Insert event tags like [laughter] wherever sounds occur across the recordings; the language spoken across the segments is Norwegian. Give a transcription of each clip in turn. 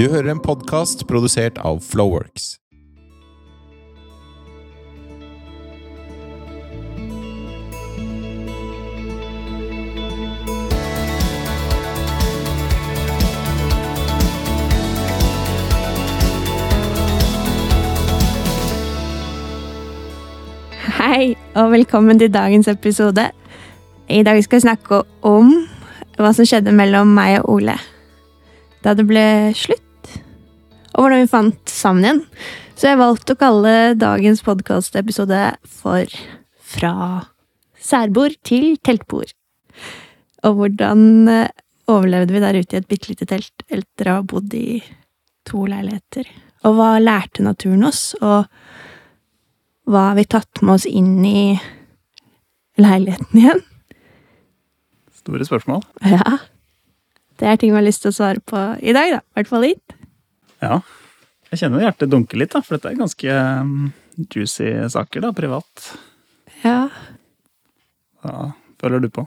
Du hører en podkast produsert av Flowworks. Hei, og velkommen til dagens episode. I dag skal vi snakke om hva som skjedde mellom meg og Ole da det ble slutt, og hvordan vi fant sammen igjen. Så jeg valgte å kalle dagens podkastepisode for Fra særbord til teltbord. Og hvordan eh, overlevde vi der ute i et bitte lite telt etter å ha bodd i to leiligheter? Og hva lærte naturen oss? og hva har vi tatt med oss inn i leiligheten igjen? Store spørsmål. Ja. Det er ting vi har lyst til å svare på i dag, da. I hvert fall litt. Ja. Jeg kjenner hjertet dunke litt, da, for dette er ganske um, juicy saker, da, privat. Ja. Hva føler du på?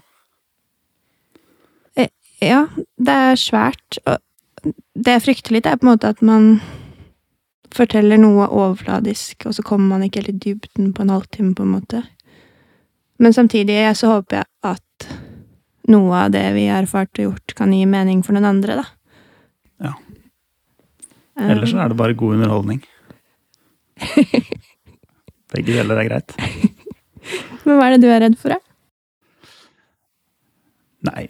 Ja, det er svært. Og det jeg frykter litt, er på en måte at man forteller noe overfladisk, og så kommer man ikke helt i dybden på en halvtime, på en måte. Men samtidig så håper jeg at noe av det vi har erfart og gjort, kan gi mening for noen andre, da. Ja. Ellers så er det bare god underholdning. [laughs] Begge deler er greit. Men hva er det du er redd for, da? Nei,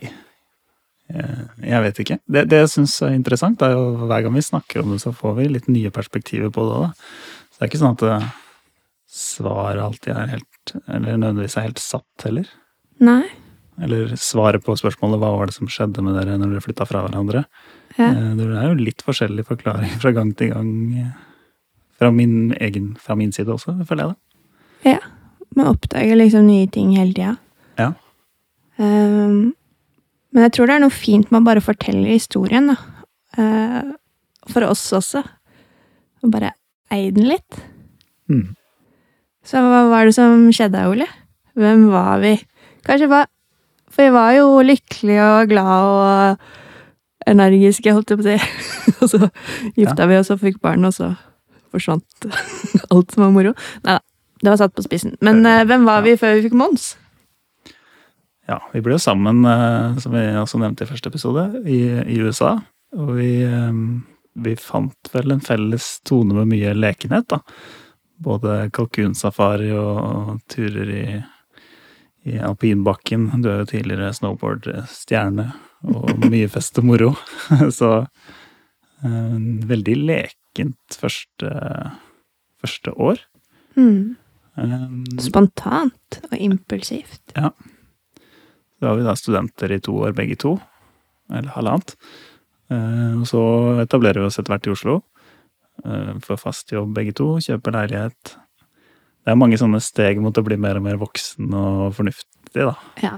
jeg, jeg vet ikke. Det, det jeg syns er interessant, er jo hver gang vi snakker om det, så får vi litt nye perspektiver på det òg. Så det er ikke sånn at svaret alltid er helt Eller nødvendigvis er helt satt heller. Nei. Eller svaret på spørsmålet 'hva var det som skjedde med dere når dere flytta fra hverandre'? Ja. Eh, Det er jo litt forskjellig forklaring fra gang til gang. eh, Fra min egen, fra min side også, føler jeg det. Ja. Man oppdager liksom nye ting hele tida. Ja. Um, men jeg tror det er noe fint med å bare fortelle historien, da. Uh, for oss også. Og bare eie den litt. Mm. Så hva var det som skjedde, Ole? Hvem var vi? Kanskje hva For vi var jo lykkelige og glade og energiske, holdt jeg på å si. [laughs] og så gifta vi oss og fikk barn, og så forsvant [laughs] alt som var moro. Nei da, det var satt på spissen. Men uh, hvem var vi før vi fikk Mons? Ja, vi ble jo sammen, uh, som vi også nevnte i første episode, i, i USA. Og vi, eh, vi fant vel en felles tone med mye lekenhet, da. Både kalkunsafari og turer i, i alpinbakken. Du er jo tidligere snowboardstjerne, og mye fest og moro. [laughs] Så eh, veldig lekent første, første år. Mm. Eh, Spontant og impulsivt. Ja. Så var vi da studenter i to år begge to, eller halvannet. Eh, Og så etablerer vi oss etter hvert i Oslo. eh, Får fast jobb begge to, kjøper leilighet. Det er mange sånne steg mot å bli mer og mer voksen og fornuftig, da. Ja.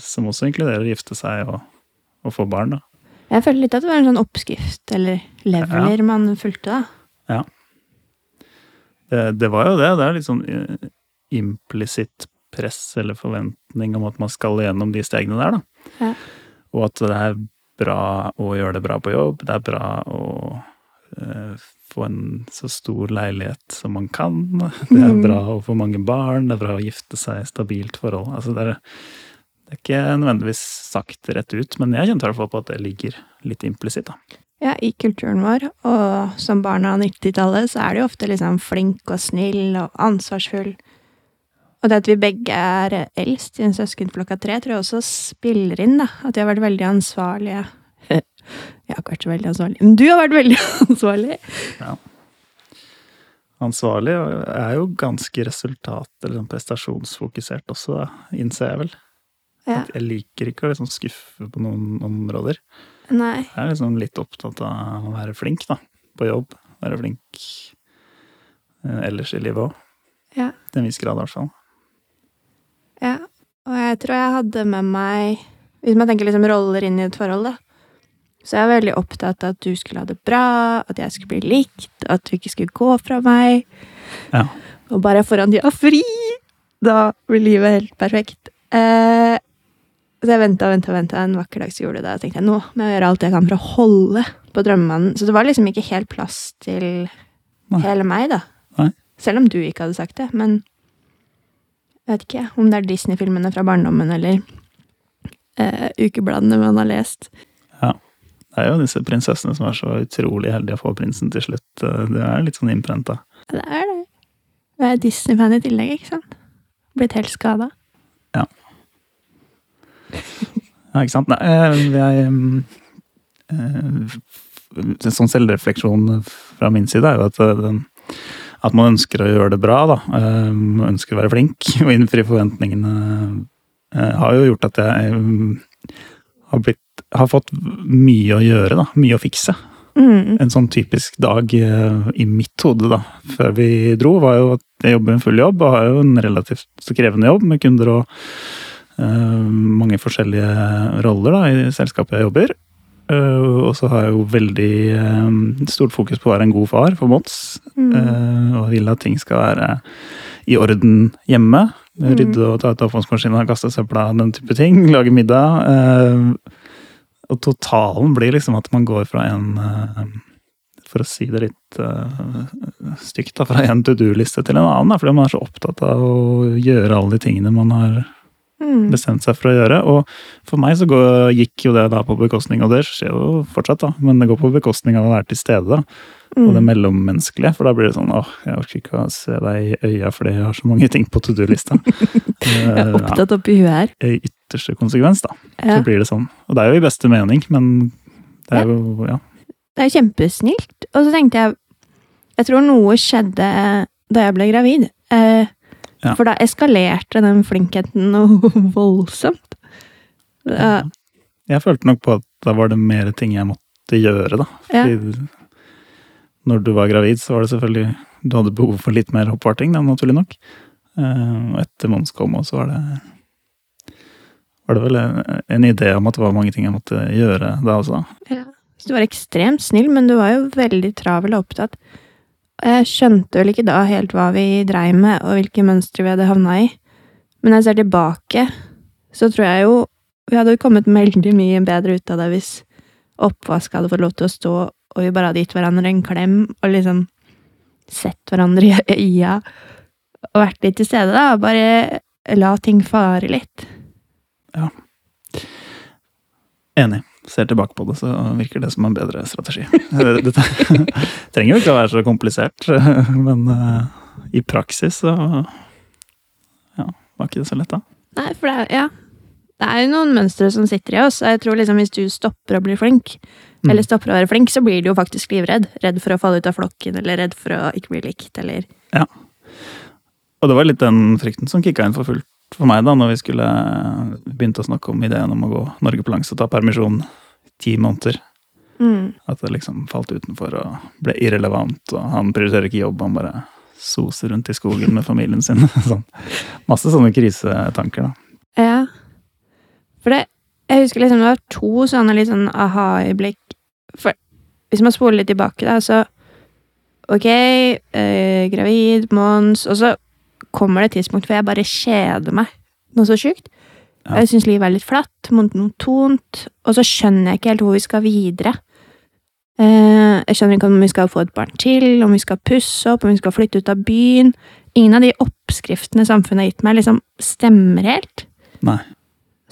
Som også inkluderer å gifte seg og, og få barn, da. Jeg føler litt at det var en sånn oppskrift, eller leveler, man fulgte, da. Det, det var jo det. Det er litt sånn eh, implisitt press eller forventning om at man skal gjennom de stegene der, da. Ja. Og at det er bra å gjøre det bra på jobb. Det er bra å eh, få en så stor leilighet som man kan. [laughs] Det er Mm. bra å få mange barn. Det er bra å gifte seg i stabilt forhold. Altså det, er, det er ikke nødvendigvis sagt rett ut, men jeg kjente i hvert fall på at det ligger litt implisitt. Ja, i kulturen vår, og som barn av 90-tallet, så er jo ofte liksom flink og snill og ansvarsfull. Og det at vi begge er eldst i en søskenflokk av tre, tror jeg også spiller inn, da. At vi har vært veldig ansvarlige. [laughs] Jeg har ikke vært så veldig ansvarlig, men du har vært veldig [laughs] ansvarlig. Ansvarlig er jo ganske resultat- eller sånn prestasjonsfokusert også, innser jeg vel. Ja. Jeg liker ikke å liksom skuffe på noen områder. Nei. Jeg er liksom litt opptatt av å være flink, da. På jobb. Være flink eh, ellers i livet òg. Ja. Til en viss grad, i hvert fall. Ja. Og jeg tror jeg hadde med meg Hvis man tenker liksom roller inn i et forhold, da. Så jeg er veldig opptatt av at du skulle ha det bra, at jeg skulle bli likt, at du ikke skulle gå fra meg. Ja. Og bare foran de har fri, da blir livet helt perfekt. Eh, så jeg venta og venta, venta. En vakker dag så gjorde du det. Og tenkte jeg nå må jeg gjøre alt jeg kan for å holde på Drømmemannen, så det var liksom ikke helt plass til Nei. hele meg, da. Nei. Selv om du ikke hadde sagt det, men jeg vet ikke om det er Disney-filmene fra barndommen eller eh, ukebladene man har lest. Ja. Det er jo disse prinsessene som er så utrolig heldige å få prinsen til slutt. Det er litt sånn innprenta. Det er det. Jeg er Disney-fan i tillegg, ikke sant? Blitt helt skada. Ja, ikke sant? Nei, eh, jeg eh, En sånn selvrefleksjon fra min side er jo at, eh, at man ønsker å gjøre det bra, da. Eh, Man ønsker å være flink [laughs] og innfri forventningene. eh, Har jo gjort at jeg har, blitt, har fått mye å gjøre, da. Mye å fikse. Mm. En sånn typisk dag eh, i mitt hode da, før vi dro, var jo at jeg jobber en full jobb, og har jo en relativt krevende jobb med kunder og eh, mange forskjellige roller da, i selskapet jeg jobber. Eh, og så har jeg jo veldig eh, stort fokus på å være en god far for Mons. Mm. eh, og vil at ting skal være i orden hjemme. Mm. Rydde og ta ut avfallsmaskina, kaste søpla, den type ting. [laughs] Lage middag. eh, og totalen blir liksom at man går fra en eh, For å si det litt uh, stygt, da, fra en to do-liste til en annen. Da, fordi man er så opptatt av å gjøre alle de tingene man har. Bestemt seg for å gjøre. Og for meg så går, gikk jo det da på bekostning, og det skjer jo fortsatt, da, men det går på bekostning av å være til stede. da, Og det Mm. mellommenneskelige. For da blir det sånn åh, jeg orker ikke å se deg i øya fordi jeg har så mange ting på to do-lista. [laughs] Jeg er opptatt oppi huet her. I ytterste konsekvens, da. Ja. Så blir det sånn. Og det er jo i beste mening, men det er jo Ja. Det er jo kjempesnilt. Og så tenkte jeg Jeg tror noe skjedde da jeg ble gravid. Eh, Ja. For da eskalerte den flinkheten noe [laughs] voldsomt. Ja, Jeg følte nok på at da var det mer ting jeg måtte gjøre, da. Fordi når du var gravid, så var det selvfølgelig Du hadde behov for litt mer oppvarting, da, naturlig nok. Eh, Og etter Mons kom, så var det var det vel en, en idé om at det var mange ting jeg måtte gjøre da også. Ja. Så du var ekstremt snill, men du var jo veldig travel og opptatt. Jeg skjønte vel ikke da helt hva vi dreiv med, og hvilke mønstre vi hadde havna i. Men når jeg ser tilbake, så tror jeg jo vi hadde kommet veldig mye bedre ut av det hvis oppvask hadde fått lov til å stå, og vi bare hadde gitt hverandre en klem og liksom sett hverandre i [laughs] øya og vært litt til stede, da. Bare la ting fare litt. Ja. Enig. Ser tilbake på det, så virker det som en bedre strategi. Det, [laughs] trenger jo ikke å være så komplisert, [laughs] men eh, i praksis så ja, var ikke det så lett, da. Nei, for det er, ja. Det er jo noen mønstre som sitter i oss, jeg tror liksom hvis du stopper å bli flink, Mm. eller stopper å være flink, så blir du jo faktisk livredd. Redd for å falle ut av flokken, eller redd for å ikke bli likt, eller Og det var litt den frykten som kicka inn for fullt for meg da når vi skulle begynte å snakke om ideen om å gå Norge på langs og ta permisjon i ti måneder. mm. At det liksom falt utenfor og ble irrelevant, og han prioriterer ikke jobb, han bare soser rundt i skogen med familien sin. [laughs] sånn. Masse sånne krisetanker, da. Ja. For det Jeg husker liksom det var to sånne litt sånn aha-øyeblikk. For hvis man spoler litt tilbake, da, så Ok, eh, gravid, Mons Og så kommer det et tidspunkt hvor jeg bare kjeder meg noe så sjukt. Ja. Jeg syns livet er litt flatt, monotont, og så skjønner jeg ikke helt hvor vi skal videre. Eh, jeg skjønner ikke om vi skal få et barn til, om vi skal pusse opp, om vi skal flytte ut av byen. Ingen av de oppskriftene samfunnet har gitt meg, liksom stemmer helt. Nei.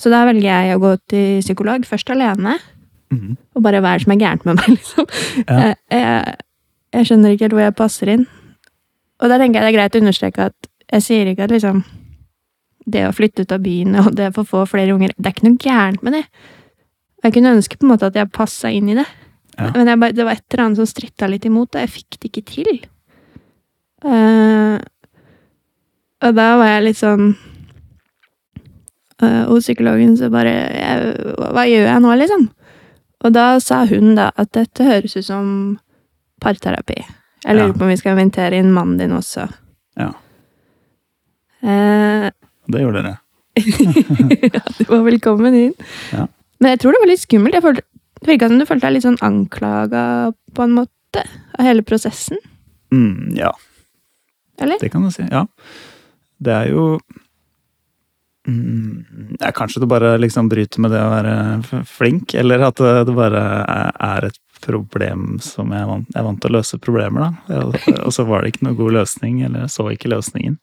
Så da velger jeg å gå til psykolog, først alene, Mm. og bare hva er det som er gærent med meg, [laughs] liksom. Ja. Jeg, jeg, jeg skjønner ikke helt hvor jeg passer inn. Og da tenker jeg det er greit å understreke at jeg sier ikke at liksom det å flytte ut av byen og det å få flere unger, det er ikke noe gærent med det. Jeg kunne ønske på en måte at jeg passa inn i det. Ja. Men jeg bare, det var et eller annet som stritta litt imot, og jeg fikk det ikke til. Uh, og da var jeg litt sånn uh, hos psykologen, så bare jeg, Hva gjør jeg nå, liksom? Og da sa hun da at dette høres ut som parterapi. Jeg lurer Ja. på om vi skal invitere inn mannen din også. Ja. Eh, Det gjorde dere. [laughs] ja, du var velkommen inn. Ja. Men jeg tror det var litt skummelt. Jeg følte, det virka som du følte deg litt sånn anklaga på en måte av hele prosessen. Mm, ja. Eller? Det kan du si. Ja. Det er jo mm, ja, Kanskje det bare liksom bryter med det å være flink, eller at det bare er- er et problem som jeg vant, jeg vant til å løse problemer, da. [laughs] Og, så var det ikke noe god løsning, eller så ikke løsningen.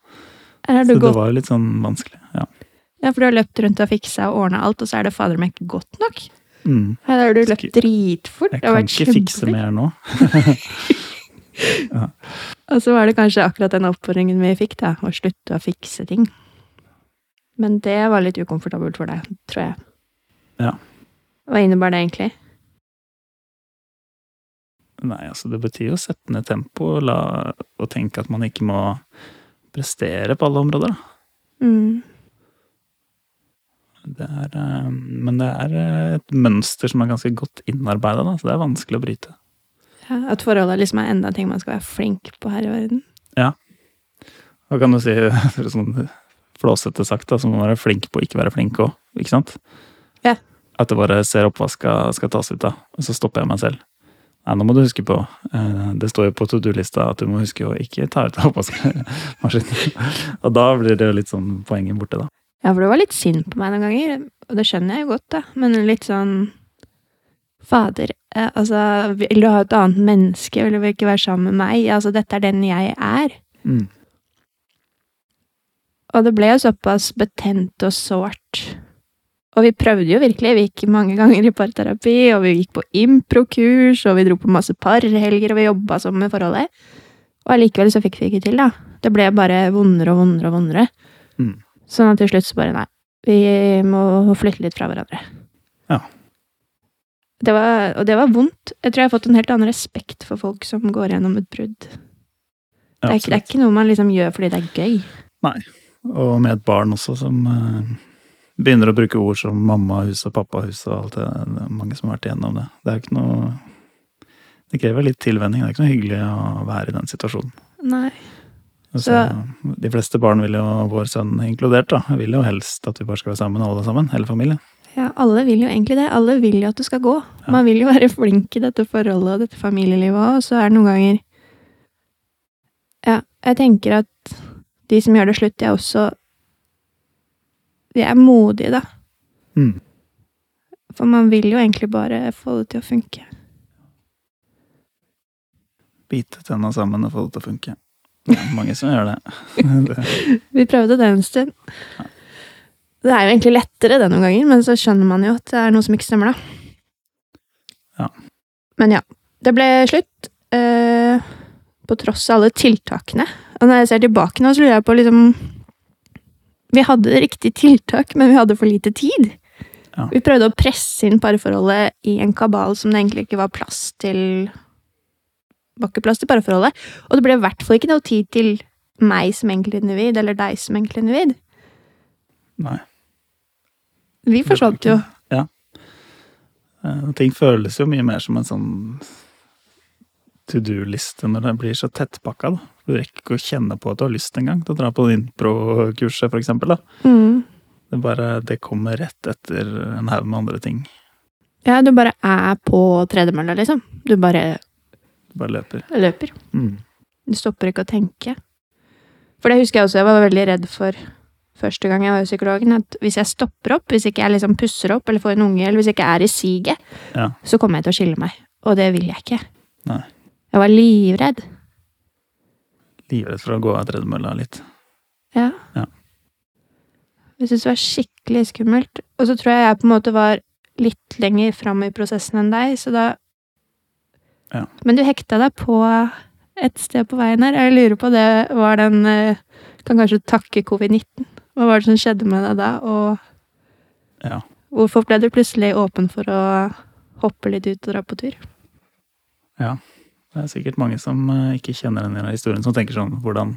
Så det var litt sånn vanskelig. Ja. ja, for du har løpt rundt og fiksa og ordna alt, og så er det fader meg ikke godt nok. Mm. Her har du løpt dritfort. Jeg kan ikke fikse mer nå. [laughs] Og så var det kanskje akkurat den oppfordringen vi fikk, da, å slutte å fikse ting. Men det var litt ukomfortabelt for deg, tror jeg. Ja. Hva innebar det egentlig? Nei, altså det betyr jo å sette ned tempo og, og tenke at man ikke må prestere på alle områder. da. Mm. Det er, eh, men det er eh, et mønster som er ganske godt innarbeida, så det er vanskelig å bryte. Ja, at forholdet liksom er enda ting man skal være flink på her i verden. Ja. Hva kan du si, [laughs] sånn flåsete sagt, da, så må man være flink på å ikke være flink òg, ikke sant? Ja. At det bare ser opp hva skal, skal tas ut av, og så stopper jeg meg selv. Nei, nå må du huske på, eh, det står jo på to do-lista at du må huske å ikke ta ut [laughs] oppvaskmaskinen. og da blir det jo litt sånn poenget borte, da. Ja, for du var litt sint på meg noen ganger, og det skjønner jeg jo godt, da. Men litt sånn Fader, eh, altså, vil du ha et annet menneske, vil du ikke være sammen med meg? Altså, dette er den jeg er. Mm. Og det ble jo såpass betent og sårt. Og vi prøvde jo virkelig, vi gikk mange ganger i parterapi, og vi gikk på improkurs, og vi dro på masse parhelger, og vi jobba sånn med forholdet. Og allikevel så fikk vi ikke til, da. Det ble bare vondere og vondere og vondere. Mm. Sånn at til slutt så bare nei, vi må flytte litt fra hverandre. Ja. Det var, og det var vondt. Jeg tror jeg har fått en helt annen respekt for folk som går gjennom et brudd. Det er, ikke, det er ikke noe man liksom gjør fordi det er gøy. Nei. Og med et barn også som eh, begynner å bruke ord som mammahus og pappahus og alt det. Det er mange som har vært igjennom det. Det er jo ikke noe Det krever litt tilvenning. Det er ikke noe hyggelig å være i den situasjonen. Nei. Altså, de fleste barn vil jo, vår sønn inkludert, da, vil jo helst at vi bare skal være sammen, alle sammen. Hele familien. Ja, alle vil jo egentlig det. Alle vil jo at du skal gå. Ja. Man vil jo være flink i dette forholdet og dette familielivet òg, og så er det noen ganger Ja, jeg tenker at de som gjør det slutt, de er også De er modige, da. Mm. For man vil jo egentlig bare få det til å funke. Bite tenna sammen og få det til å funke. Det er mange som gjør det. [laughs] det. Vi prøvde det en stund. Det er jo egentlig lettere det noen ganger, men så skjønner man jo at det er noe som ikke stemmer, da. Ja. Men ja. Det ble slutt. eh, på tross av alle tiltakene. Og når jeg ser tilbake nå, så lurer jeg på liksom Vi hadde riktig tiltak, men vi hadde for lite tid. Ja. Vi prøvde å presse inn parforholdet i en kabal som det egentlig ikke var plass til var ikke plass til parforholdet. Og det ble i hvert fall ikke noe tid til meg som enkeltindivid, eller deg som enkeltindivid. Nei. Vi forsvant jo. Ja. Eh, Ting føles jo mye mer som en sånn to do-liste når det blir så tettpakka. da. Du rekker ikke å kjenne på at du har lyst engang til å dra på impro-kurset, for eksempel. Da. Mm. Det, bare, det kommer rett etter en haug med andre ting. Ja, du bare er på tredemølla, liksom. Du bare Du bare løper. løper. Mm. Du stopper ikke å tenke. For det husker jeg også, jeg var veldig redd for første gang jeg var hos psykologen, at hvis jeg stopper opp, hvis ikke jeg liksom pusser opp eller får en unge, eller hvis jeg ikke er i siget, Ja. så kommer jeg til å skille meg. Og det vil jeg ikke. Nei. Jeg var livredd. Livredd for å gå av tredemølla litt. Ja. Ja. Jeg syntes det var skikkelig skummelt. Og så tror jeg jeg på en måte var litt lenger fram i prosessen enn deg, så da Ja. Men du hekta deg på et sted på veien her. Jeg lurer på det var den eh, Kan kanskje takke covid-19. Hva var det som skjedde med deg da, og Ja. hvorfor ble du plutselig åpen for å hoppe litt ut og dra på tur? ja. Det er sikkert mange som eh, ikke kjenner den delen av historien, som tenker sånn hvordan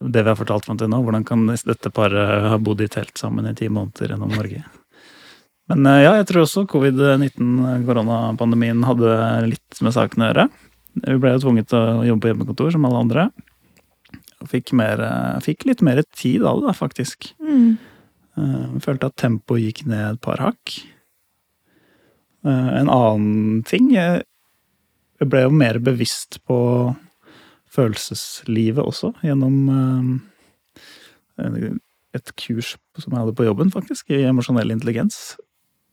Det vi har fortalt fram til nå, hvordan kan dette paret ha bodd i telt sammen i ti måneder gjennom Norge? Men eh, ja, jeg tror også covid-19, koronapandemien, hadde litt med saken å gjøre. Vi ble jo tvunget til å jobbe på hjemmekontor som alle andre. Og fikk, mer, eh, fikk litt mer tid av det, da, faktisk. Mm. Følte at tempoet gikk ned et par hakk. En annen ting Jeg jeg ble jo mer bevisst på følelseslivet også, gjennom eh, et kurs som jeg hadde på jobben, faktisk, i emosjonell intelligens.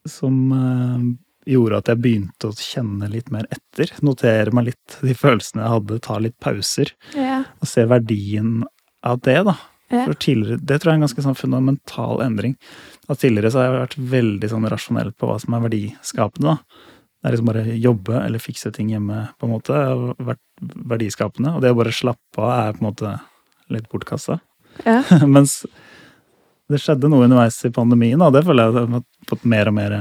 Som eh, gjorde at jeg begynte å kjenne litt mer etter. Notere meg litt de følelsene jeg hadde, ta litt pauser. Ja. Og se verdien av det, da. Ja. Det tror jeg er en ganske sånn fundamental endring. At Tidligere så har jeg vært veldig sånn rasjonell på hva som er verdiskapende. da. Det er liksom bare jobbe eller fikse ting hjemme, på en måte, har vært verdiskapende. Og det å bare slappe av er på en måte litt bortkasta. Ja. [laughs] Mens det skjedde noe underveis i pandemien, og det føler jeg at jeg har fått mer og mer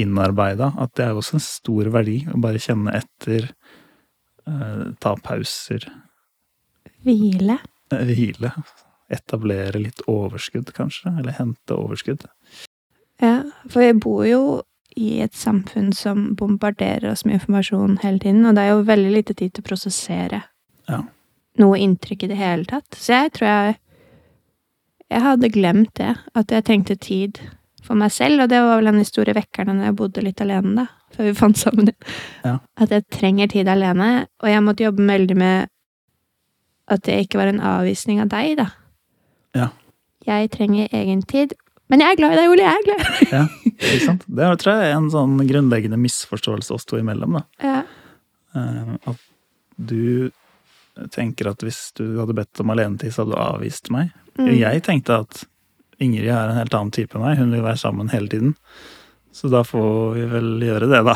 innarbeida. At det er jo også en stor verdi å bare kjenne etter, eh, ta pauser, Hvile. eh, hvile. Etablere litt overskudd, kanskje. Eller hente overskudd. Ja, for jeg bor jo i et samfunn som bombarderer oss med informasjon hele tiden, og det er jo veldig lite tid til å prosessere Ja. noe inntrykk i det hele tatt. Så jeg tror jeg Jeg hadde glemt det, at jeg trengte tid for meg selv, og det var vel den store vekkeren da jeg bodde litt alene, da, før vi fant sammen igjen. Ja. At jeg trenger tid alene, og jeg måtte jobbe veldig med at det ikke var en avvisning av deg, da. Ja. Jeg trenger egen tid, men jeg er glad i deg, Ole, jeg er glad i deg. Ja, ikke sant? Det er, tror jeg er en sånn grunnleggende misforståelse oss to imellom. da. Ja. Eh, At du tenker at hvis du hadde bedt om alenetid, så hadde du avvist meg. Mm. Jeg tenkte at Ingrid er en helt annen type enn meg. Hun vil være sammen hele tiden. Så da får vi vel gjøre det, da.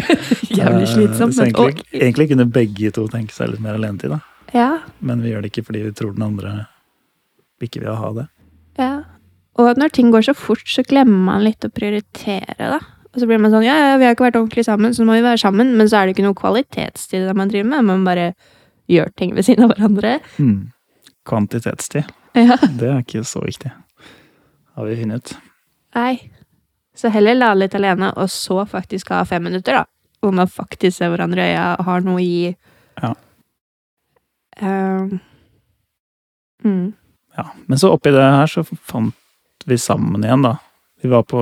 [laughs] Jævlig Eh, slitsomt, Så egentlig, egentlig kunne begge to tenke seg litt mer alenetid, da. Ja, Men vi gjør det ikke fordi vi tror den andre ikke vil ha det. ja. Og når ting går så fort, så glemmer man litt å prioritere, da. Og så blir man sånn, ja, ja, vi har ikke vært ordentlig sammen, så nå må vi være sammen. Men så er det ikke noe kvalitetstid det man driver med. Man bare gjør ting ved siden av hverandre. Mm. Kvantitetstid, Ja. det er ikke så viktig. Har vi funnet ut. Nei. Så heller la litt alene, og så faktisk ha fem minutter, da. Hvor man faktisk ser hverandre i øya og har noe å gi. Ja. Um, mm. Ja, Men så oppi det her så fant vi sammen igjen, da. Vi var på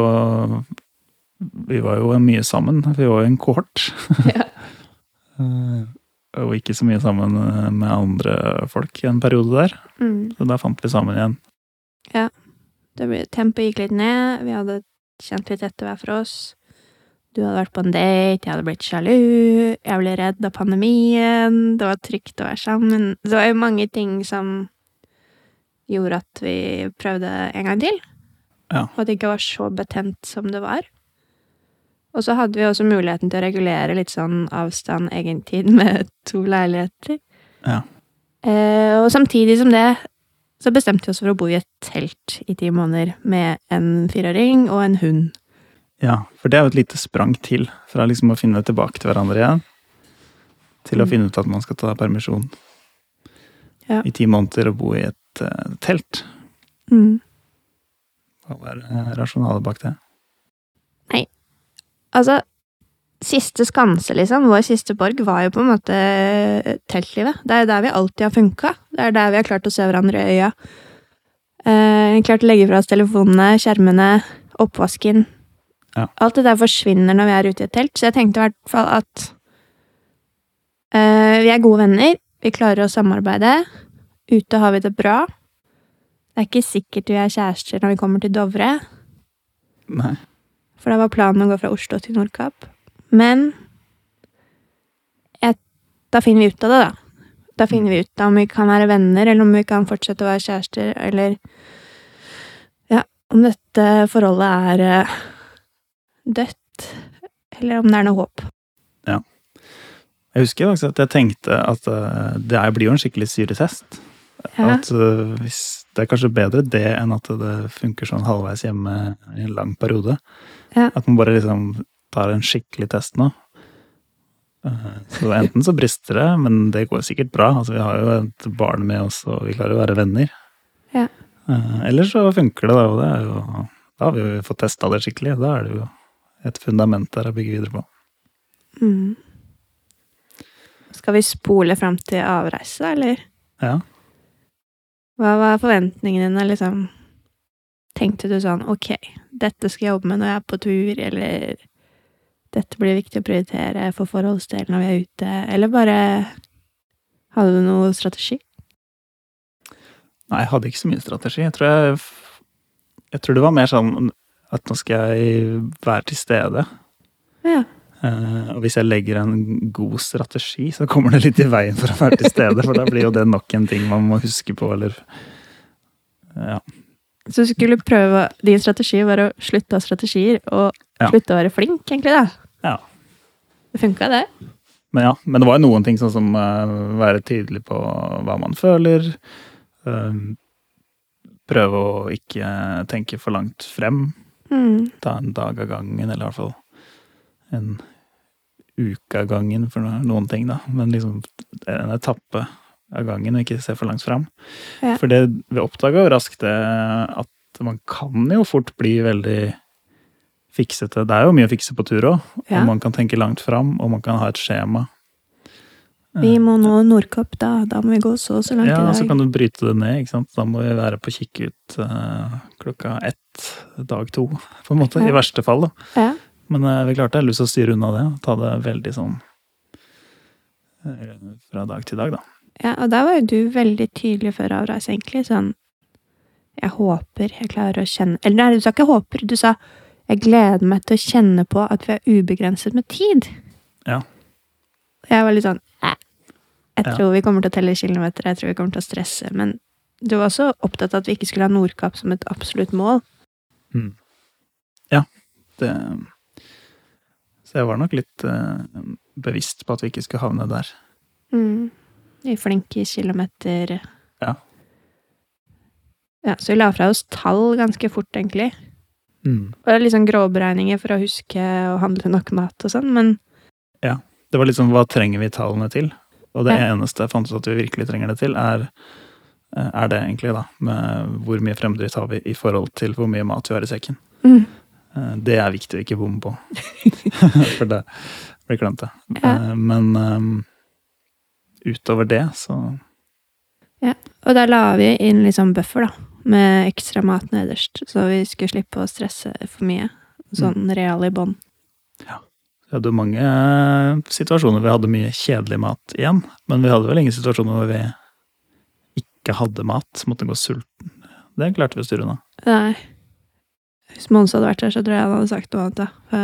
Vi var jo mye sammen. Vi var jo en kohort. [laughs] Ja. Eh, og ikke så mye sammen eh, med andre folk i en periode der. Mm. Så da fant vi sammen igjen. Ja. tempoet gikk litt ned, vi hadde kjent litt etter hver for oss. Du hadde vært på en date, jeg hadde blitt sjalu, jeg ble redd av pandemien, det var trygt å være sammen. Det var jo mange ting som gjorde at vi prøvde en gang til. Ja. Og at det ikke var så betent som det var. Og så hadde vi også muligheten til å regulere litt sånn avstand, egentid, [laughs] med to leiligheter. Ja. Eh, og samtidig som det så bestemte vi oss for å bo i et telt i ti måneder med en fireåring og en hund. Ja, for det er jo et lite sprang til fra liksom å finne tilbake til hverandre igjen, til å Mm. finne ut at man skal ta permisjon Ja. i ti måneder å bo i et uh, telt. Mm. Hva var eh, rasjonalet bak det? Nei, Altså, siste skanse, liksom, vår siste borg, var jo på en måte teltlivet. Det er jo der vi alltid har funka. Det er der vi har klart å se hverandre i øya. Eh, klart å legge fra oss telefonene, skjermene, oppvasken. Ja. Alt det der forsvinner når vi er ute i et telt, så jeg tenkte i hvert fall at eh, vi er gode venner, vi klarer å samarbeide. Ute har vi det bra. Det er ikke sikkert vi er kjærester når vi kommer til Dovre. Nei. For da var planen å gå fra Oslo til Nordkapp. Men jeg, da finner vi ut av det, da. Da finner vi ut av om vi kan være venner, eller om vi kan fortsette å være kjærester, eller Ja, om dette forholdet er eh, dødt, eller om det er noe håp. Jeg husker faktisk at jeg tenkte at eh, det blir jo en skikkelig syretest. Ja. At eh, hvis, det er kanskje bedre det enn at det funker sånn halvveis hjemme i en lang periode. Ja. At man bare liksom tar en skikkelig test nå. Eh, Så enten så brister det, men det går sikkert bra. Altså, vi har jo et barn med oss, og vi klarer å være venner. Ja. Eller så funker det, da. Og det er jo, da har vi jo fått testa det skikkelig. Da er det jo et fundament der å bygge videre på. Mm. Skal vi spole fram til avreise, eller? Ja. Hva var forventningene dine, liksom? Tenkte du sånn, ok, dette skal jeg jobbe med når jeg er på tur, eller dette blir viktig å prioritere for forholdsdelen når vi er ute, eller bare hadde du noe strategi? Nei, jeg hadde ikke så mye strategi. Jeg tror, jeg, jeg tror det var mer sånn at nå skal jeg være til stede. Ja. Eh, og hvis jeg legger en god strategi, så kommer det litt i veien for å være til stede. For da blir jo det nok en ting man må huske på, eller Ja. Så du skulle prøve Din strategi var å slutte å ha strategier og slutte å være flink, egentlig, da. ja. Det funka, det. Men ja, men det var jo noen ting sånn som uh, være tydelig på hva man føler. Uh, prøve å ikke tenke for langt frem. Mm. Ta en dag av gangen, eller i hvert fall en uke av gangen for noen ting, da. Men liksom en etappe av gangen, og ikke se for langt fram. Ja. For det vi oppdaga jo raskt, at man kan jo fort bli veldig fiksete. Det er jo mye å fikse på tur òg, Ja. og man kan tenke langt fram, og man kan ha et skjema. Vi må nå Nordkapp, da. Da må vi gå så og så langt Ja, i ja så kan du bryte det ned. ikke sant? Da må vi være på kikkut uh, klokka ett dag to, på en måte. Ja. I verste fall, da. Ja. Men uh, vi klarte lyst til å styre unna det. Ta det veldig sånn eh, fra dag til dag, da. ja, og da var jo du veldig tydelig før avreise, egentlig. Sånn Jeg håper jeg klarer å kjenne Eller nei, du sa ikke håper, du sa jeg gleder meg til å kjenne på at vi er ubegrenset med tid. Ja. Jeg var litt sånn eh. Jeg Ja. tror vi kommer til å telle kilometer, jeg tror vi kommer til å stresse. Men du var også opptatt av at vi ikke skulle ha Nordkapp som et absolutt mål. Mm. Ja. Det Så jeg var nok litt eh, bevisst på at vi ikke skulle havne der. Mm. Vi er flinke i kilometer. Ja. Ja, så vi la fra oss tall ganske fort, egentlig. Mm. Og det er litt sånn gråberegninger for å huske å handle nok mat og sånn, men Ja. Det var litt sånn hva trenger vi tallene til? Og det Ja. eneste jeg fant ut at vi virkelig trenger det til, er eh, er det egentlig, da. Med hvor mye fremdrift har vi i forhold til hvor mye mat vi har i sekken. mm. Eh, Det er viktig å ikke bomme på. [laughs] For det blir klønete. Ja. Eh, Men eh, utover det, så Ja. Og da la vi inn litt sånn buffer, da. Med ekstra mat nederst, så vi skulle slippe å stresse for mye. Sånn real i bånn. vi hadde mange situasjoner hvor vi hadde mye kjedelig mat igjen. Men vi hadde vel ingen situasjoner hvor vi ikke hadde mat, måtte gå sulten. Det klarte vi å styre unna. Nei. Hvis Mons hadde vært her, så tror jeg han hadde sagt noe annet, da. For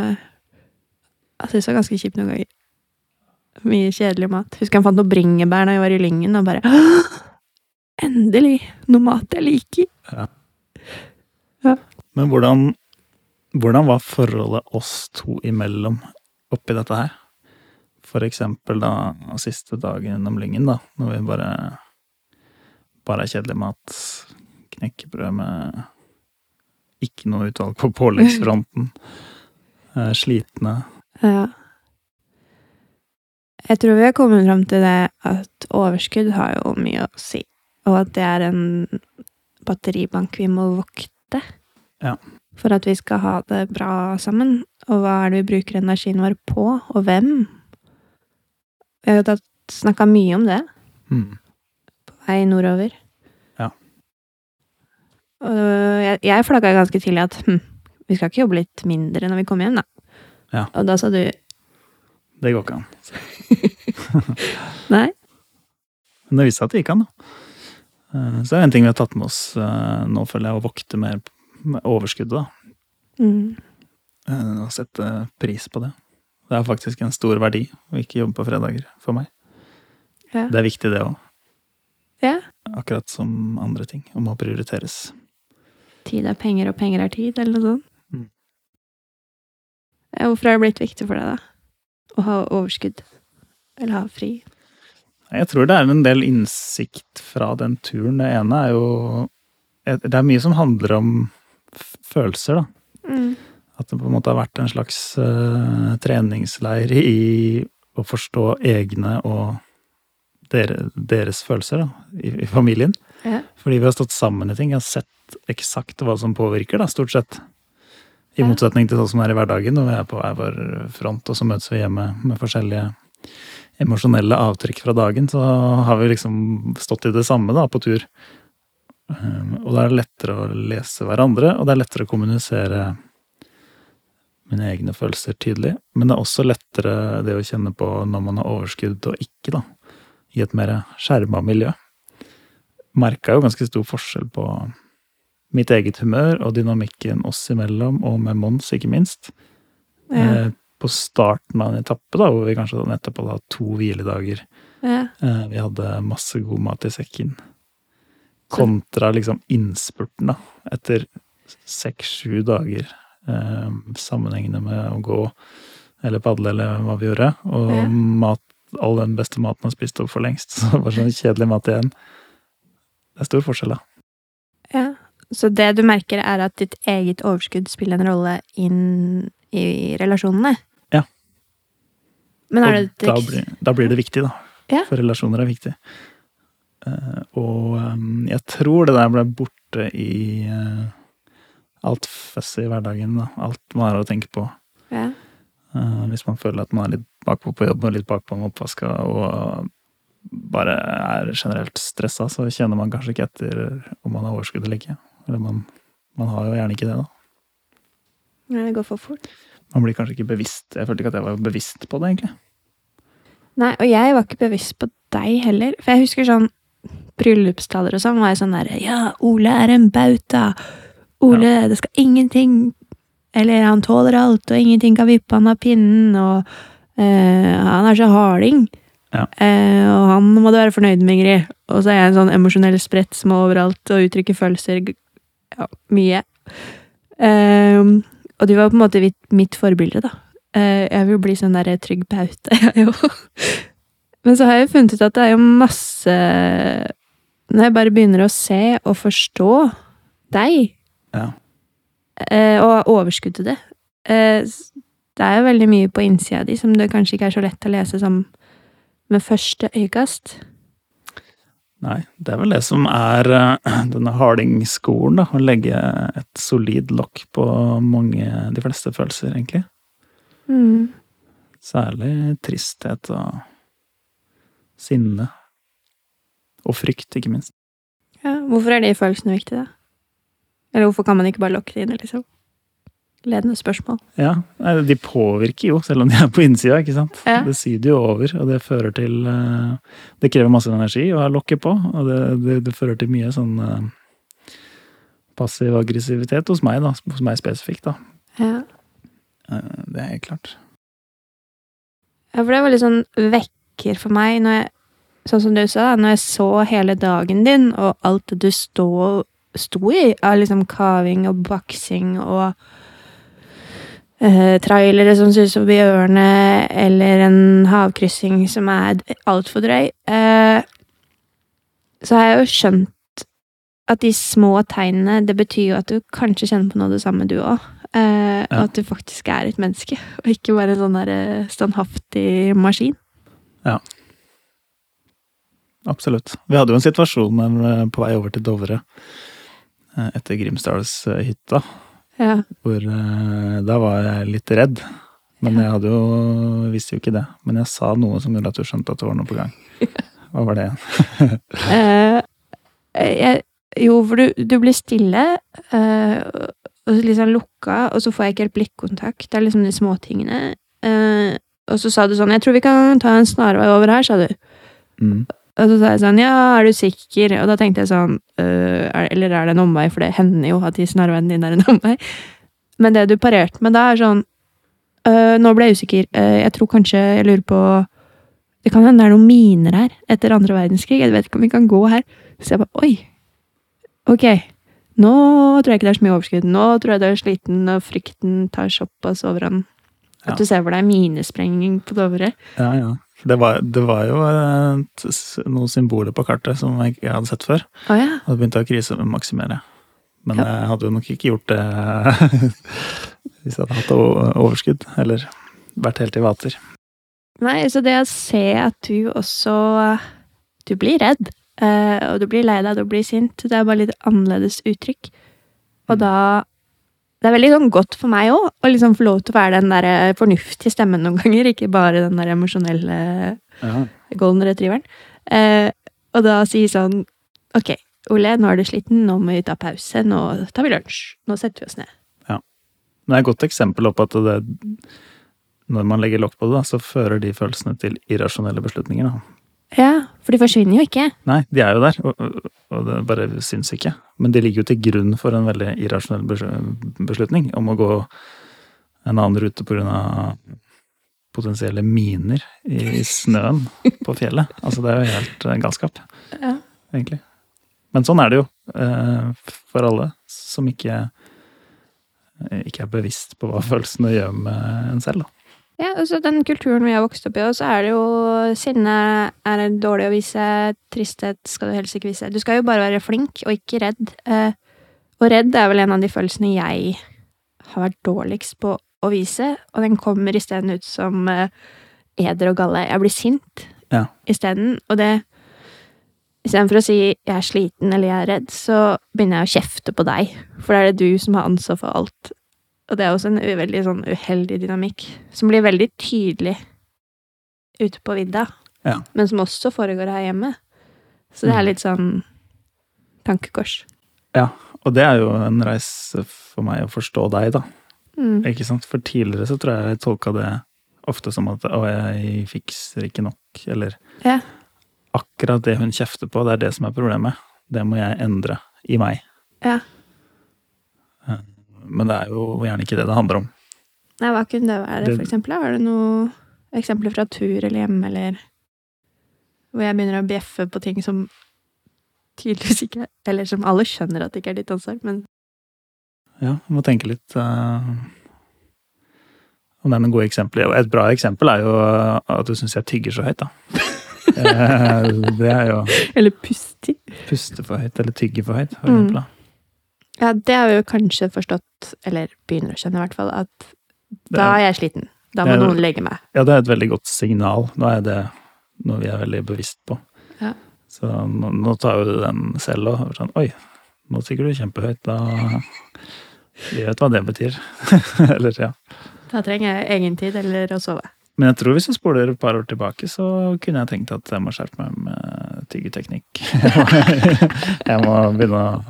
jeg synes det var ganske kjipt noen ganger. Mye kjedelig mat. Husker han fant noe bringebær da jeg var i Lyngen, og bare Endelig! Noe mat jeg liker! Ja. Men hvordan, hvordan var forholdet oss to imellom oppi dette her? For eksempel da siste dagen gjennom Lyngen, da, når vi bare bare kjedelig mat, knekkebrød med ikke noe utvalg på påleggsfronten, slitne. Ja. Jeg tror vi har kommet fram til det at overskudd har jo mye å si, og at det er en batteribank vi må vokte. Ja. For at vi skal ha det bra sammen. Og hva er det vi bruker energien vår på, og hvem? Vi har jo snakka mye om det Mm. på vei nordover. Og jeg, jeg flagga ganske tidlig at hm, vi skal ikke jobbe litt mindre når vi kommer hjem, da. Ja. Og da sa du Det går ikke an. [laughs] nei. Men det viste seg at det gikk an, da. Eh, Så det er en ting vi har tatt med oss eh, nå, føler jeg, å vokte mer med overskuddet, da. Mm. Og sette pris på det. Det er faktisk en stor verdi å ikke jobbe på fredager for meg. Ja. Det er viktig, det òg. ja. Akkurat som andre ting. Og må prioriteres. Tid er penger, og penger er tid, eller noe sånt. Mm. Hvorfor har det blitt viktig for deg, da? Å ha overskudd? Eller ha fri? Jeg tror det er en del innsikt fra den turen. Det ene er jo Det er mye som handler om følelser, da. Mm. At det på en måte har vært en slags uh, treningsleir i å forstå egne og dere, deres følelser da, i, i familien. Ja. Fordi vi har stått sammen i ting. Jeg har sett eksakt hva som påvirker, da, stort sett. I Ja. motsetning til sånn som det er i hverdagen, når vi er på hver vår front, og så møtes vi hjemme med forskjellige emosjonelle avtrykk fra dagen, så har vi liksom stått i det samme da, på tur. Um, Og da er det lettere å lese hverandre, og det er lettere å kommunisere mine egne følelser tydelig. Men det er også lettere det å kjenne på når man har overskudd og ikke, da. I et mer skjerma miljø. Merka jo ganske stor forskjell på mitt eget humør og dynamikken oss imellom, og med Mons, ikke minst. Ja. Eh, på starten av en etappe, da, hvor vi kanskje nettopp hadde hatt to hviledager. Ja. Eh, Vi hadde masse god mat i sekken. Kontra liksom innspurten, da. Etter seks-sju dager eh, sammenhengende med å gå eller padle eller hva vi gjorde. Og Ja. mat, all den beste maten har spist opp for lengst. [laughs] Så det var sånn kjedelig mat igjen. Det er stor forskjell, da. ja. Så det du merker, er at ditt eget overskudd spiller en rolle inn i relasjonene? Ja. Men er Og det da, blir, da blir det viktig, da. Ja. For relasjoner er viktig. Eh, og eh, jeg tror det der ble borte i eh, alt fess i hverdagen. Da. Alt man har å tenke på. Ja. Eh, hvis man føler at man er litt bakpå på jobb og litt bakpå med oppvaska og bare er generelt stressa, så kjenner man kanskje ikke etter om man har overskudd eller ikke. Eller man, man har jo gjerne ikke det, da. Nei, det går for fort. Man blir kanskje ikke bevisst Jeg følte ikke at jeg var bevisst på det, egentlig. Nei, og jeg var ikke bevisst på deg heller. For jeg husker sånn bryllupstaler og sånn, var jeg sånn derre Ja, Ole er en bauta. Ole, det skal ingenting Eller han tåler alt, og ingenting kan vippe han av pinnen, og eh, han er så harding. Ja. Eh, og han må du være fornøyd med, Ingrid. Og så er jeg en sånn emosjonell sprett som er overalt og uttrykker følelser ja, mye. Eh, og du var på en måte mitt, forbilde, da. Eh, jeg vil bli sånn der trygg paute, [laughs] jeg jo. Men så har jeg jo funnet ut at det er jo masse Når jeg bare begynner å se og forstå deg, Ja. eh, og overskudd til det eh, Det er jo veldig mye på innsida di som det kanskje ikke er så lett å lese som med første øyekast. Nei, det er vel det som er eh, denne hardingskolen, da. Å legge et solid lokk på mange, de fleste følelser, egentlig. Mm. Særlig tristhet og sinne. Og frykt, ikke minst. Ja, hvorfor er de følelsene viktige, da? Eller hvorfor kan man ikke bare lokke det inn, liksom? Ledende spørsmål. Ja, de påvirker jo, selv om de er på innsida, ikke sant. Ja. Det syder jo over, og det fører til eh, Det krever masse energi å ha lokket på, og det, det, det fører til mye sånn eh, passiv aggressivitet hos meg, da. Hos meg spesifikt, da. Ja. Eh, Det er helt klart. Ja, for det var litt sånn vekker for meg, når jeg, sånn som du sa, når jeg så hele dagen din, og alt du stå, sto i, av liksom kaving og baksing og eh, trailere som suser forbi ørene, eller en havkryssing som er altfor drøy, eh, så har jeg jo skjønt at de små tegnene, det betyr jo at du kanskje kjenner på noe av det samme, du òg. Eh, Og at du faktisk er et menneske, og ikke bare en sånn der eh, standhaftig maskin. Ja. Absolutt. Vi hadde jo en situasjon eh, på vei over til Dovre eh, etter Grimsdalshytta, Ja. hvor eh, da var jeg litt redd. Men jeg hadde jo, visste jo ikke det. Men jeg sa noe som gjorde at du skjønte at det var noe på gang. Hva var det igjen? [laughs] Eh, jo, for du, du blir stille, eh, og liksom lukka, og så får jeg ikke helt blikkontakt. Det er liksom de småtingene. Eh, og så sa du sånn 'Jeg tror vi kan ta en snarvei over her', sa du. Mm. Og så sa jeg sånn 'Ja, er du sikker?' Og da tenkte jeg sånn øh, er, Eller er det en omvei? For det hender jo at de din er en [laughs] omvei. Men det du parerte med da, er sånn øh, Nå ble jeg usikker. Øh, jeg tror kanskje Jeg lurer på Det kan hende det er noen miner her etter andre verdenskrig. Jeg vet ikke om vi kan gå her. Så jeg bare Oi! Ok. Nå tror jeg ikke det er så mye overskudd. Nå tror jeg det er sliten, og frykten tar såpass overhånd. Ja. At du ser for deg minesprenging på Dovre. Ja, ja. Det var, det var jo et, noen symboler på kartet som jeg ikke hadde sett før. Oh, ja. Og begynte å krisemaksimere. Men Ja. jeg hadde jo nok ikke gjort det [laughs] hvis jeg hadde hatt overskudd. Eller vært helt i vater. Nei, så det å se at du også Du blir redd, eh, og du blir lei deg, du blir sint, det er bare litt annerledes uttrykk. Og da Det er veldig sånn godt for meg òg, å liksom få lov til å være den der eh, fornuftige stemmen noen ganger, [laughs] ikke bare den der emosjonelle Ja. golden retrieveren. Eh, og da si sånn Ok, Ole, nå er du sliten, nå må vi ta pause, nå tar vi lunsj. Nå setter vi oss ned. Ja, Det er et godt eksempel opp at det, når man legger lokk på det, da, så fører de følelsene til irrasjonelle beslutninger. Da. Ja, for de forsvinner jo ikke. Nei, de er jo der, og, og- det bare syns ikke. Men de ligger jo til grunn for en veldig irrasjonell beslutning om å gå en annen rute pga. potensielle miner i snøen på fjellet. [laughs] Altså, det er jo helt eh, galskap, Ja. egentlig. Men sånn er det jo eh, for alle som ikke, eh, ikke er bevisst på hva følelsene gjør med en selv. Da. Ja, altså den kulturen vi har vokst opp i, så er det jo sinne er det dårlig å vise, tristhet skal du helst ikke vise. Du skal jo bare være flink og ikke redd. Eh, og redd er vel en av de følelsene jeg har vært dårligst på å vise, og den kommer isteden ut som eh, eder og galle. Jeg blir sint Ja. isteden, og det Istedenfor å si 'jeg er sliten' eller 'jeg er redd', så begynner jeg å kjefte på deg, for det er det du som har ansvar for alt. Og det er også en veldig sånn uheldig dynamikk, som blir veldig tydelig ute på vidda, Ja. men som også foregår her hjemme. Så det er Mm. litt sånn tankekors. Ja, Og det er jo en reise for meg å forstå deg, da. Mm. Ikke sant? For tidligere så tror jeg jeg tolka det ofte som at å, jeg fikser ikke nok, eller Ja. akkurat det hun kjefter på, det er det som er problemet. Det må jeg endre i meg. Ja. Men det er jo gjerne ikke det det handler om. Nei, hva kunne det være, Det- for eksempel? Har du noen eksempler fra tur eller hjemme, eller hvor jeg begynner å bjeffe på ting som tydeligvis ikke Eller som alle skjønner at det ikke er ditt ansvar, men Ja, jeg må tenke litt uh, om det er noen gode eksempler. Et bra eksempel er jo eh, at du syns jeg tygger så høyt, da. [laughs] Eh, det er jo Eller puster. puste for høyt, eller tygge for høyt, for Mm. eksempel. Da. Ja, det har vi jo kanskje forstått, eller begynner å skjønne i hvert fall, at da er- jeg sliten. Da må er- noen legge meg. Ja, det er et veldig godt signal. Nå er det noe vi er veldig bevisst på. Ja. Så nå, nå tar jo du den selv og sånn Oi, nå stikker du kjempehøyt. Da Vi vet hva det betyr. [laughs] Eller, ja. Da trenger jeg egen tid eller å sove. Men jeg tror hvis jeg spoler et par år tilbake, så kunne jeg tenkt at jeg må skjerpe meg med tyggeteknikk. [laughs] jeg må begynne å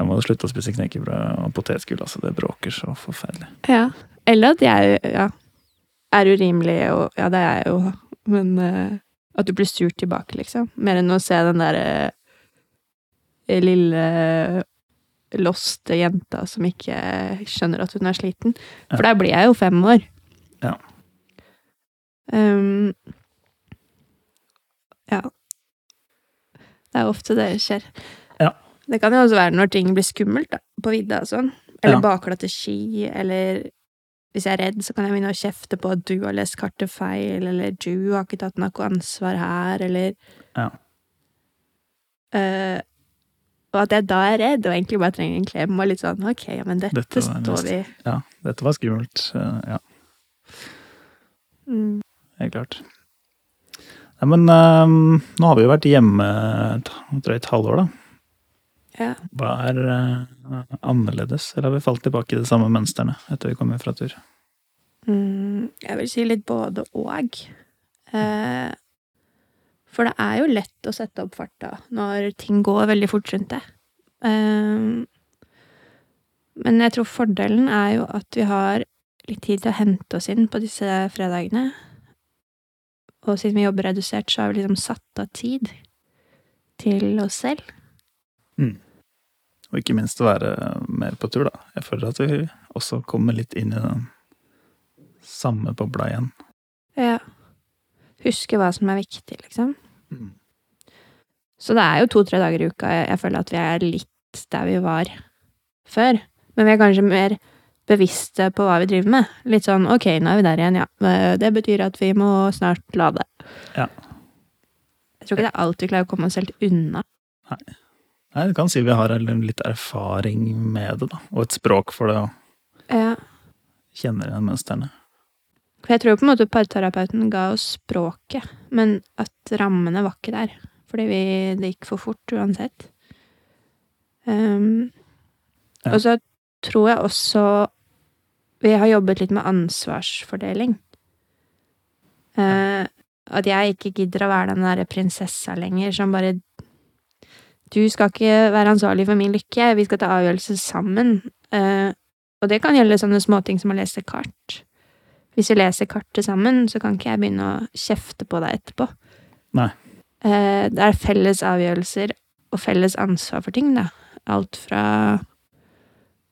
Jeg må slutte å spise knekkebrød og potetgull. Altså, det bråker så forferdelig. Ja. Eller at jeg ja, er urimelig, og ja, det er jeg jo, men uh, at du blir sur tilbake, liksom. Mer enn å se den derre lille loste jenta som ikke skjønner at hun er sliten. For Ja. der blir jeg jo fem år. Ja. Um, ja. Det er ofte det skjer. Det kan jo også være når ting blir skummelt, da, på vidda og sånn. Eller Ja. bakglatte ski, eller hvis jeg er redd, så kan jeg begynne å kjefte på at du har lest kartet feil, eller du har ikke tatt noe ansvar her, eller Ja. uh, og at jeg da er redd, og egentlig bare trenger en klem, og litt sånn ok, ja, men dette, Dette står vi Ja, dette var skummelt. Uh, Ja, mm. helt klart. Nei, men uh, nå har vi jo vært hjemme et drøyt halvår, da. Ja. Hva er uh, annerledes, eller har vi falt tilbake i de samme mønstrene etter vi kommer fra tur? Mm, jeg vil si litt både og. Eh, for det er jo lett å sette opp farta når ting går veldig fort rundt deg. Eh, men jeg tror fordelen er jo at vi har litt tid til å hente oss inn på disse fredagene. Og siden vi jobber redusert, så har vi liksom satt av tid til oss selv. Og ikke minst å være mer på tur, da. Jeg føler at vi også kommer litt inn i den samme bobla igjen. Ja. Huske hva som er viktig, liksom. Så det er jo to-tre dager i uka jeg, føler at vi er litt der vi var før. Men vi er kanskje mer bevisste på hva vi driver med. Litt sånn ok, nå er vi der igjen, ja. Eh, Det betyr at vi må snart lade. Ja. Jeg tror ikke det er alt vi klarer å komme oss helt unna. Nei, du kan si vi har litt erfaring med det, da. Og et språk for det, og Ja. kjenner igjen mønstrene. For jeg tror på en måte parterapeuten ga oss språket, men at rammene var ikke der. Fordi vi, det gikk for fort uansett. Um, Ja. Og så tror jeg også vi har jobbet litt med ansvarsfordeling. Uh, at jeg ikke gidder å være den derre prinsessa lenger som bare Du skal ikke være ansvarlig for min lykke, vi skal ta avgjørelser sammen. Uh, og det kan gjelde sånne småting som å lese kart. Hvis vi leser kartet sammen, så kan ikke jeg begynne å kjefte på deg etterpå. Nei. Uh, det er felles avgjørelser og felles ansvar for ting, da. Alt fra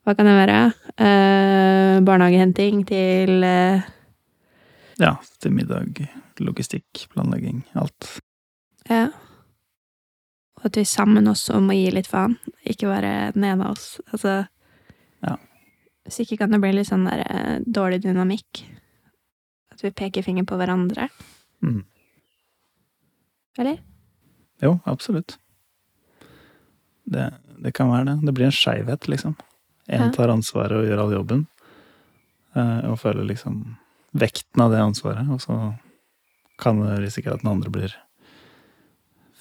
Hva kan det være? Uh, barnehagehenting til Ja, til middag, logistikk, planlegging, alt. Ja. Og at vi sammen også må gi litt faen. Ikke bare den ene av oss. Altså Ja. Hvis ikke kan det bli litt sånn der eh, dårlig dynamikk. At vi peker finger på hverandre. Mm. Eller? Jo, absolutt. Det, det kan være det. Det blir en skeivhet, liksom. Én tar ansvaret og gjør all jobben, eh, og føler liksom vekten av det ansvaret, og så kan det risikere at den andre blir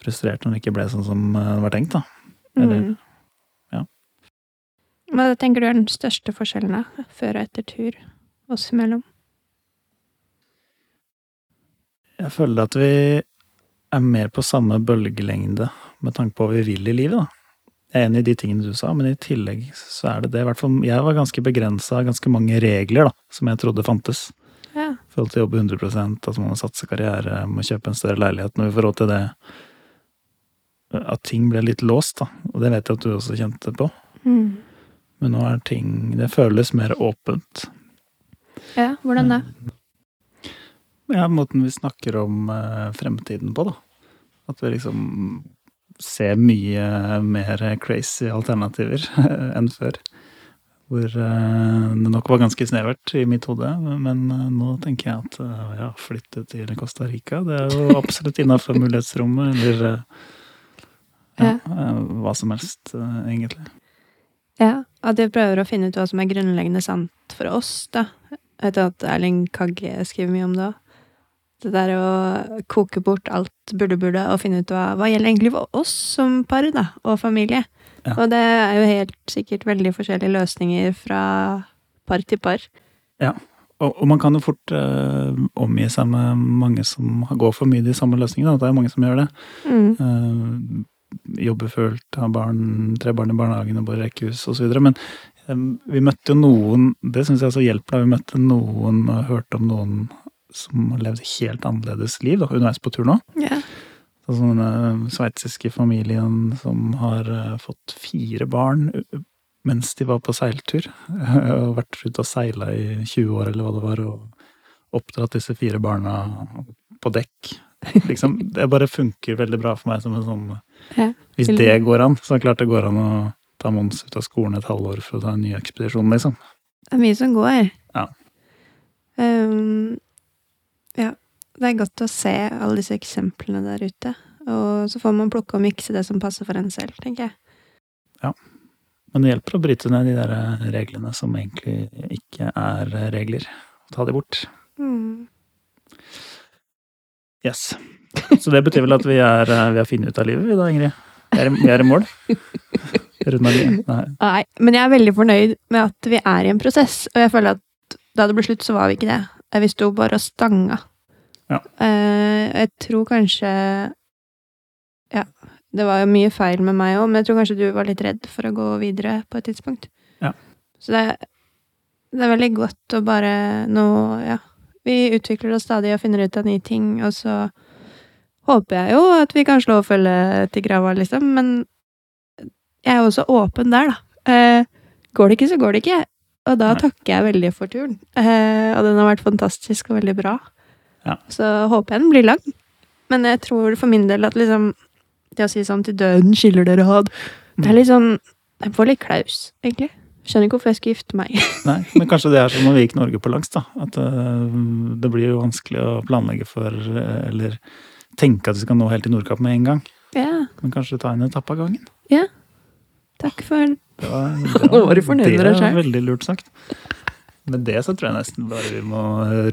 frustrert når det ikke ble sånn som eh, det var tenkt, da. Eller Mm. ja. Hva tenker du er den største forskjellen, da? Før og etter tur oss imellom? Jeg føler at vi er mer på samme bølgelengde med tanke på hva vi vil i livet, da. Jeg er enig i de tingene du sa, men i tillegg så er det det. I hvert fall, jeg var ganske begrensa av ganske mange regler da, som jeg trodde fantes. Ja. Forhold til å jobbe 100 altså man må satse karriere, må kjøpe en større leilighet. Når vi får råd til det, at ting ble litt låst, da. Og det vet jeg at du også kjente på. Mm. Men nå er ting Det føles mer åpent. Ja, hvordan da? Ja, måten vi snakker om eh, fremtiden på, da. At vi liksom ser mye mer crazy alternativer [laughs] enn før. Hvor eh, det nok var ganske snevert i mitt hode, men eh, nå tenker jeg at ja, flytte til Costa Rica, det er jo absolutt innafor mulighetsrommet, eller ja, eh, hva som helst, eh, egentlig. Ja, at jeg prøver å finne ut hva som er grunnleggende sant for oss, da. Vet at Erling Kagge skriver mye om det òg. Det der å koke bort alt burde-burde og finne ut hva, hva gjelder egentlig for oss som par, da, og familie. Ja. Og det er jo helt sikkert veldig forskjellige løsninger fra par til par. Og, og man kan jo fort eh, omgi seg med mange som går for mye de samme løsningene. Det er jo mange som gjør det. Mm. Eh, jobber fullt, har barn, tre barn i barnehagen og bor i rekkehus osv. Men vi møtte jo noen Det syns jeg også hjelper. da, Vi møtte noen og hørte om noen som levde helt annerledes liv da, underveis på tur nå. Ja. Sånn den sveitsiske familien som har eh, fått fire barn mens de var på seiltur. [laughs] Og vært ute og seila i 20 år, eller hva det var, og oppdratt disse fire barna på dekk. Liksom, det bare funker veldig bra for meg som en sånn Ja. Hvis det går an, så er det klart det går an å ta Mons ut av skolen et halvår for å ta en ny ekspedisjon, liksom. Det er mye som går. Ja. Um, ja. Det er godt å se alle disse eksemplene der ute. Og så får man plukke og mikse det som passer for en selv, tenker jeg. Ja. Men det hjelper å bryte ned de der reglene som egentlig ikke er regler. Ta de bort. Mm. Yes. Så det betyr vel at vi er, vi har funnet ut av livet, vi da, Ingrid? Vi er, i- vi er i mål? Runda livet? Nei. Nei, men jeg er veldig fornøyd med at vi er i en prosess, og jeg føler at da det ble slutt, så var vi ikke det. Vi sto bare og stanga. Ja. Eh, jeg tror kanskje Ja, det var jo mye feil med meg òg, men jeg tror kanskje du var litt redd for å gå videre på et tidspunkt. Ja. Så det, det er veldig godt å bare nå Ja. Vi utvikler oss stadig og finner ut av nye ting, og så håper jeg jo at vi kan slå og følge til grava, liksom, men jeg er jo også åpen der, da. Eh, går det ikke, så går det ikke. Og da takker jeg veldig for turen. Eh, og den har vært fantastisk og veldig bra. Ja. Så håper jeg den blir lang. Men jeg tror for min del at liksom Det å si sånn 'til døden skiller dere had, det er litt sånn Jeg får litt klaus, egentlig. Skjønner ikke hvorfor jeg skal gifte meg. [laughs] Nei, men kanskje det er sånn når vi gikk Norge på langs, da. At uh, det blir jo vanskelig å planlegge for, øh, eller tenke at vi skal nå helt til Nordkapp med en gang. ja, Men kanskje ta en etappe av gangen. Ja. takk for [laughs] Det var, Nå var med deg Det var veldig lurt sagt. Med det så tror jeg nesten bare vi må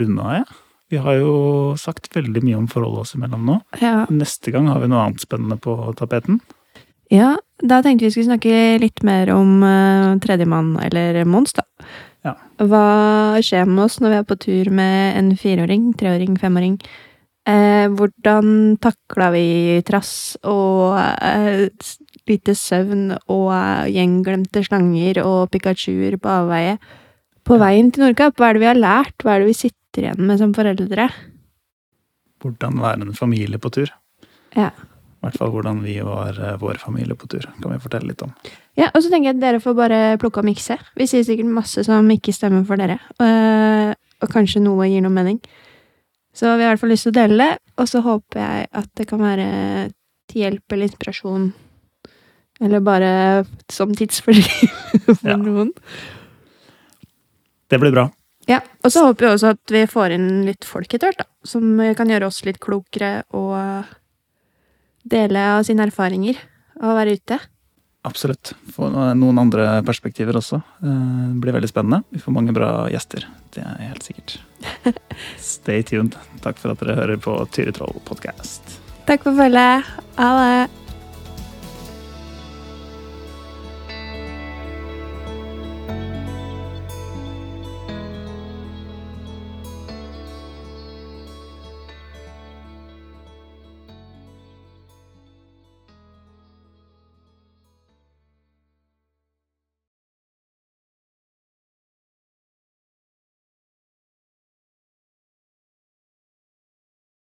runde av, jeg. Vi har jo sagt veldig mye om forholdet oss imellom nå. Ja. Neste gang har vi noe annet spennende på tapeten. ja, da tenkte vi skulle snakke litt mer om uh, tredjemann, eller Mons, da. Ja. Hva skjer med oss når vi er på tur med en fireåring, treåring, femåring? Eh, hvordan takla vi trass og eh, lite søvn og eh, gjenglemte slanger og Pikachuer på avveie? På veien til Nordkapp, hva er det vi har lært? Hva er det vi sitter igjen med som foreldre? Hvordan være en familie på tur. Ja. I hvert fall hvordan vi var eh, vår familie på tur. Kan vi fortelle litt om. Ja, og så tenker jeg at dere får bare plukke og mikse. Vi sier sikkert masse som ikke stemmer for dere. øh, og kanskje noe gir noe mening. Så vi har i hvert fall lyst til å dele det, og så håper jeg at det kan være til hjelp eller inspirasjon. Eller bare som tidsfordriv [laughs] for Ja. noen. Det blir bra. Ja, Og så håper vi også at vi får inn litt folk etter hvert, da. Som kan gjøre oss litt klokere og dele av sine erfaringer og være ute. Absolutt. Få noen andre perspektiver også. Eh, Det blir veldig spennende. Vi får mange bra gjester. Det er helt sikkert. [laughs] Stay tuned. Takk for at dere hører på Tyretroll podcast. Takk for følget. Ha det.